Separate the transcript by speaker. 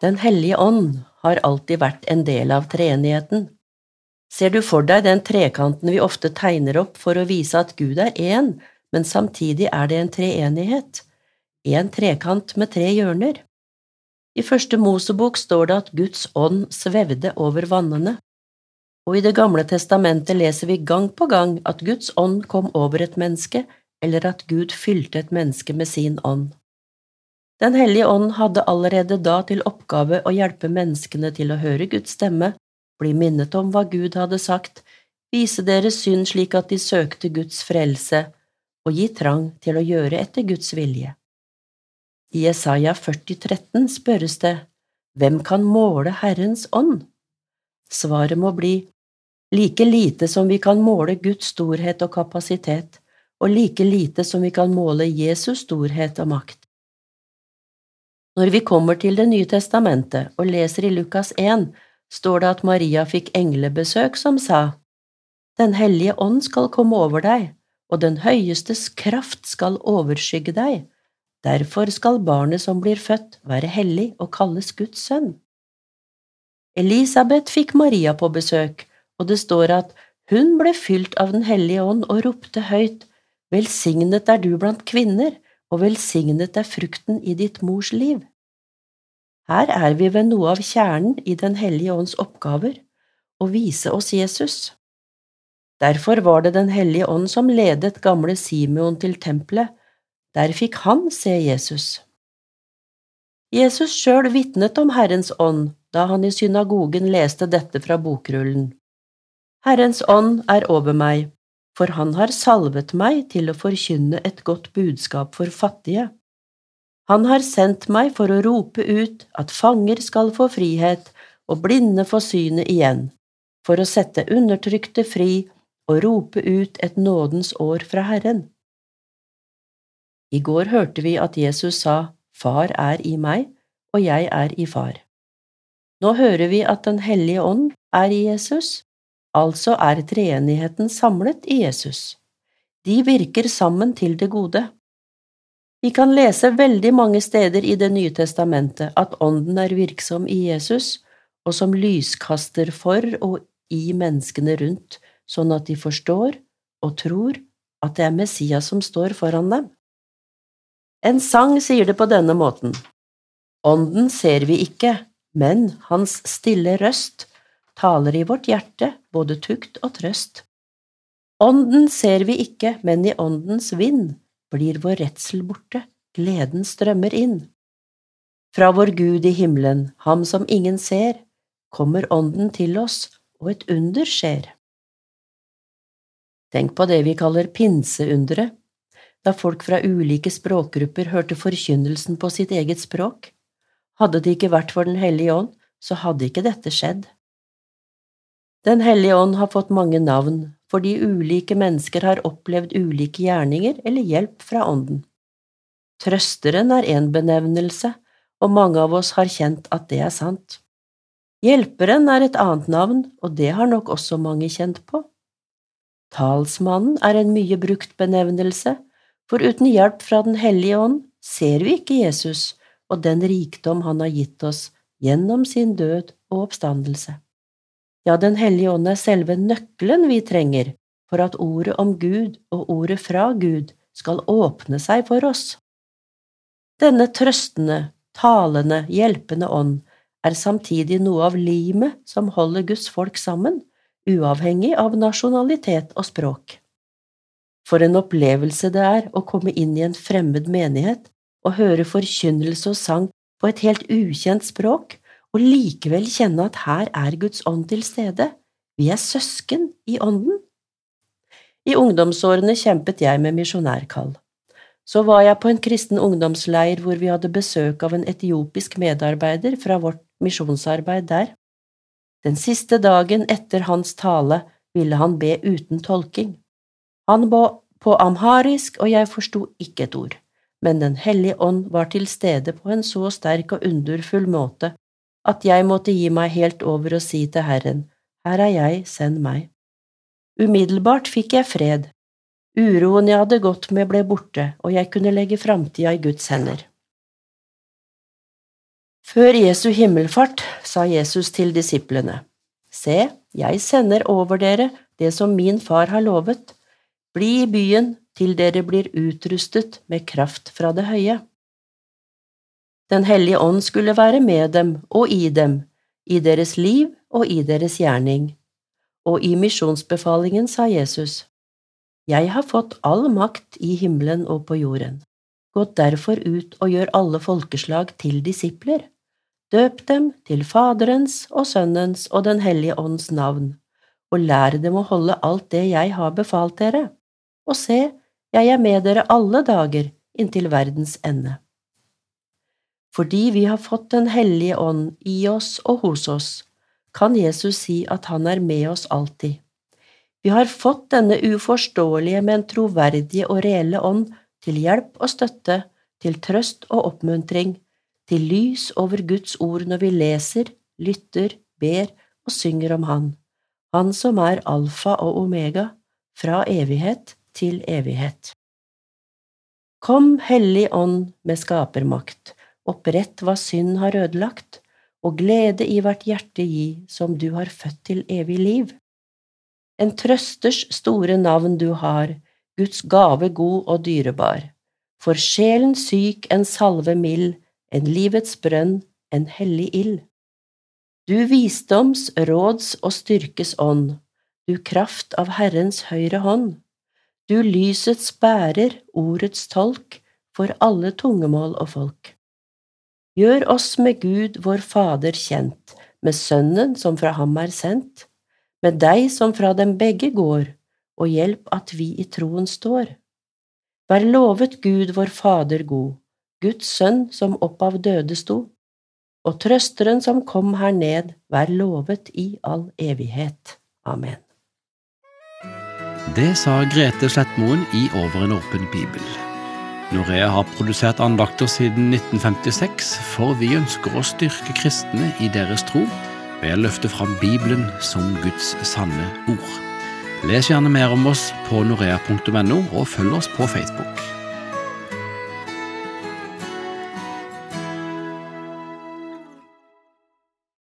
Speaker 1: Den hellige ånd har alltid vært en del av treenigheten. Ser du for deg den trekanten vi ofte tegner opp for å vise at Gud er én, men samtidig er det en treenighet, en trekant med tre hjørner? I første Mosebok står det at Guds ånd svevde over vannene, og i Det gamle testamentet leser vi gang på gang at Guds ånd kom over et menneske, eller at Gud fylte et menneske med sin ånd. Den hellige ånd hadde allerede da til oppgave å hjelpe menneskene til å høre Guds stemme, bli minnet om hva Gud hadde sagt, vise deres synd slik at de søkte Guds frelse, og gi trang til å gjøre etter Guds vilje. I Jesaja 40,13 spørres det, Hvem kan måle Herrens ånd? Svaret må bli, like lite som vi kan måle Guds storhet og kapasitet, og like lite som vi kan måle Jesus storhet og makt. Når vi kommer til Det nye testamentet og leser i Lukas 1, står det at Maria fikk englebesøk som sa, Den hellige ånd skal komme over deg, og Den høyestes kraft skal overskygge deg. Derfor skal barnet som blir født, være hellig og kalles Guds sønn. Elisabeth fikk Maria på besøk, og det står at hun ble fylt av Den hellige ånd og ropte høyt, Velsignet er du blant kvinner, og velsignet er frukten i ditt mors liv. Her er vi ved noe av kjernen i Den hellige ånds oppgaver, å vise oss Jesus. Derfor var det Den hellige ånd som ledet gamle Simeon til tempelet, der fikk han se Jesus. Jesus sjøl vitnet om Herrens ånd da han i synagogen leste dette fra bokrullen. Herrens ånd er over meg, for han har salvet meg til å forkynne et godt budskap for fattige. Han har sendt meg for å rope ut at fanger skal få frihet og blinde få synet igjen, for å sette undertrykte fri og rope ut et nådens år fra Herren. I går hørte vi at Jesus sa Far er i meg, og jeg er i Far. Nå hører vi at Den hellige ånd er i Jesus, Altså er treenigheten samlet i Jesus. De virker sammen til det gode. Vi kan lese veldig mange steder i Det nye testamentet at Ånden er virksom i Jesus, og som lyskaster for og i menneskene rundt, sånn at de forstår og tror at det er Messias som står foran dem. En sang sier det på denne måten. Ånden ser vi ikke, men hans stille røst taler i vårt hjerte både tukt og trøst. Ånden ser vi ikke, men i åndens vind blir vår redsel borte, gleden strømmer inn. Fra vår Gud i himmelen, ham som ingen ser, kommer ånden til oss, og et under skjer. Tenk på det vi kaller pinseunderet, da folk fra ulike språkgrupper hørte forkynnelsen på sitt eget språk. Hadde det ikke vært for Den hellige ånd, så hadde ikke dette skjedd. Den hellige ånd har fått mange navn fordi ulike mennesker har opplevd ulike gjerninger eller hjelp fra ånden. Trøsteren er en benevnelse, og mange av oss har kjent at det er sant. Hjelperen er et annet navn, og det har nok også mange kjent på. Talsmannen er en mye brukt benevnelse, for uten hjelp fra Den hellige ånd ser vi ikke Jesus og den rikdom han har gitt oss gjennom sin død og oppstandelse. Ja, Den hellige ånd er selve nøkkelen vi trenger for at ordet om Gud og ordet fra Gud skal åpne seg for oss. Denne trøstende, talende, hjelpende ånd er samtidig noe av limet som holder Guds folk sammen, uavhengig av nasjonalitet og språk. For en opplevelse det er å komme inn i en fremmed menighet og høre forkynnelse og sang på et helt ukjent språk, og likevel kjenne at her er Guds ånd til stede, vi er søsken i ånden. I ungdomsårene kjempet jeg med misjonærkall. Så var jeg på en kristen ungdomsleir hvor vi hadde besøk av en etiopisk medarbeider fra vårt misjonsarbeid der. Den siste dagen etter hans tale ville han be uten tolking. Han ba på amharisk, og jeg forsto ikke et ord, men Den hellige ånd var til stede på en så sterk og underfull måte at jeg måtte gi meg helt over og si til Herren, Her er jeg, send meg. Umiddelbart fikk jeg fred, uroen jeg hadde gått med ble borte, og jeg kunne legge framtida i Guds hender. Før Jesu himmelfart sa Jesus til disiplene, Se, jeg sender over dere det som min far har lovet, bli i byen til dere blir utrustet med kraft fra det høye. Den hellige ånd skulle være med dem og i dem, i deres liv og i deres gjerning. Og i misjonsbefalingen sa Jesus, Jeg har fått all makt i himmelen og på jorden. Gå derfor ut og gjør alle folkeslag til disipler. Døp dem til Faderens og Sønnens og Den hellige ånds navn, og lær dem å holde alt det jeg har befalt dere. Og se, jeg er med dere alle dager inntil verdens ende. Fordi vi har fått Den hellige ånd i oss og hos oss, kan Jesus si at han er med oss alltid. Vi har fått denne uforståelige, men troverdige og reelle ånd til hjelp og støtte, til trøst og oppmuntring, til lys over Guds ord når vi leser, lytter, ber og synger om Han, Han som er alfa og omega, fra evighet til evighet. Kom, Hellig Ånd med skapermakt, opprett hva synd har ødelagt, og glede i hvert hjerte gi som du har født til evig liv. En trøsters store navn du har, Guds gave god og dyrebar, for sjelen syk en salve mild, en livets brønn, en hellig ild. Du visdoms, råds og styrkes ånd, du kraft av Herrens høyre hånd, du lysets bærer, ordets tolk, for alle tungemål og folk. Gjør oss med Gud vår Fader kjent, med Sønnen som fra ham er sendt, med deg som fra dem begge går, og hjelp at vi i troen står. Vær lovet Gud vår Fader god, Guds Sønn som opp av døde sto, og Trøsteren som kom her ned, vær lovet i all evighet. Amen.
Speaker 2: Det sa Grete Slettmoen i Over en åpen bibel. Norea har produsert andakter siden 1956, for vi ønsker å styrke kristne i deres tro ved å løfte fram Bibelen som Guds sanne ord. Les gjerne mer om oss på norea.no, og følg oss på Facebook.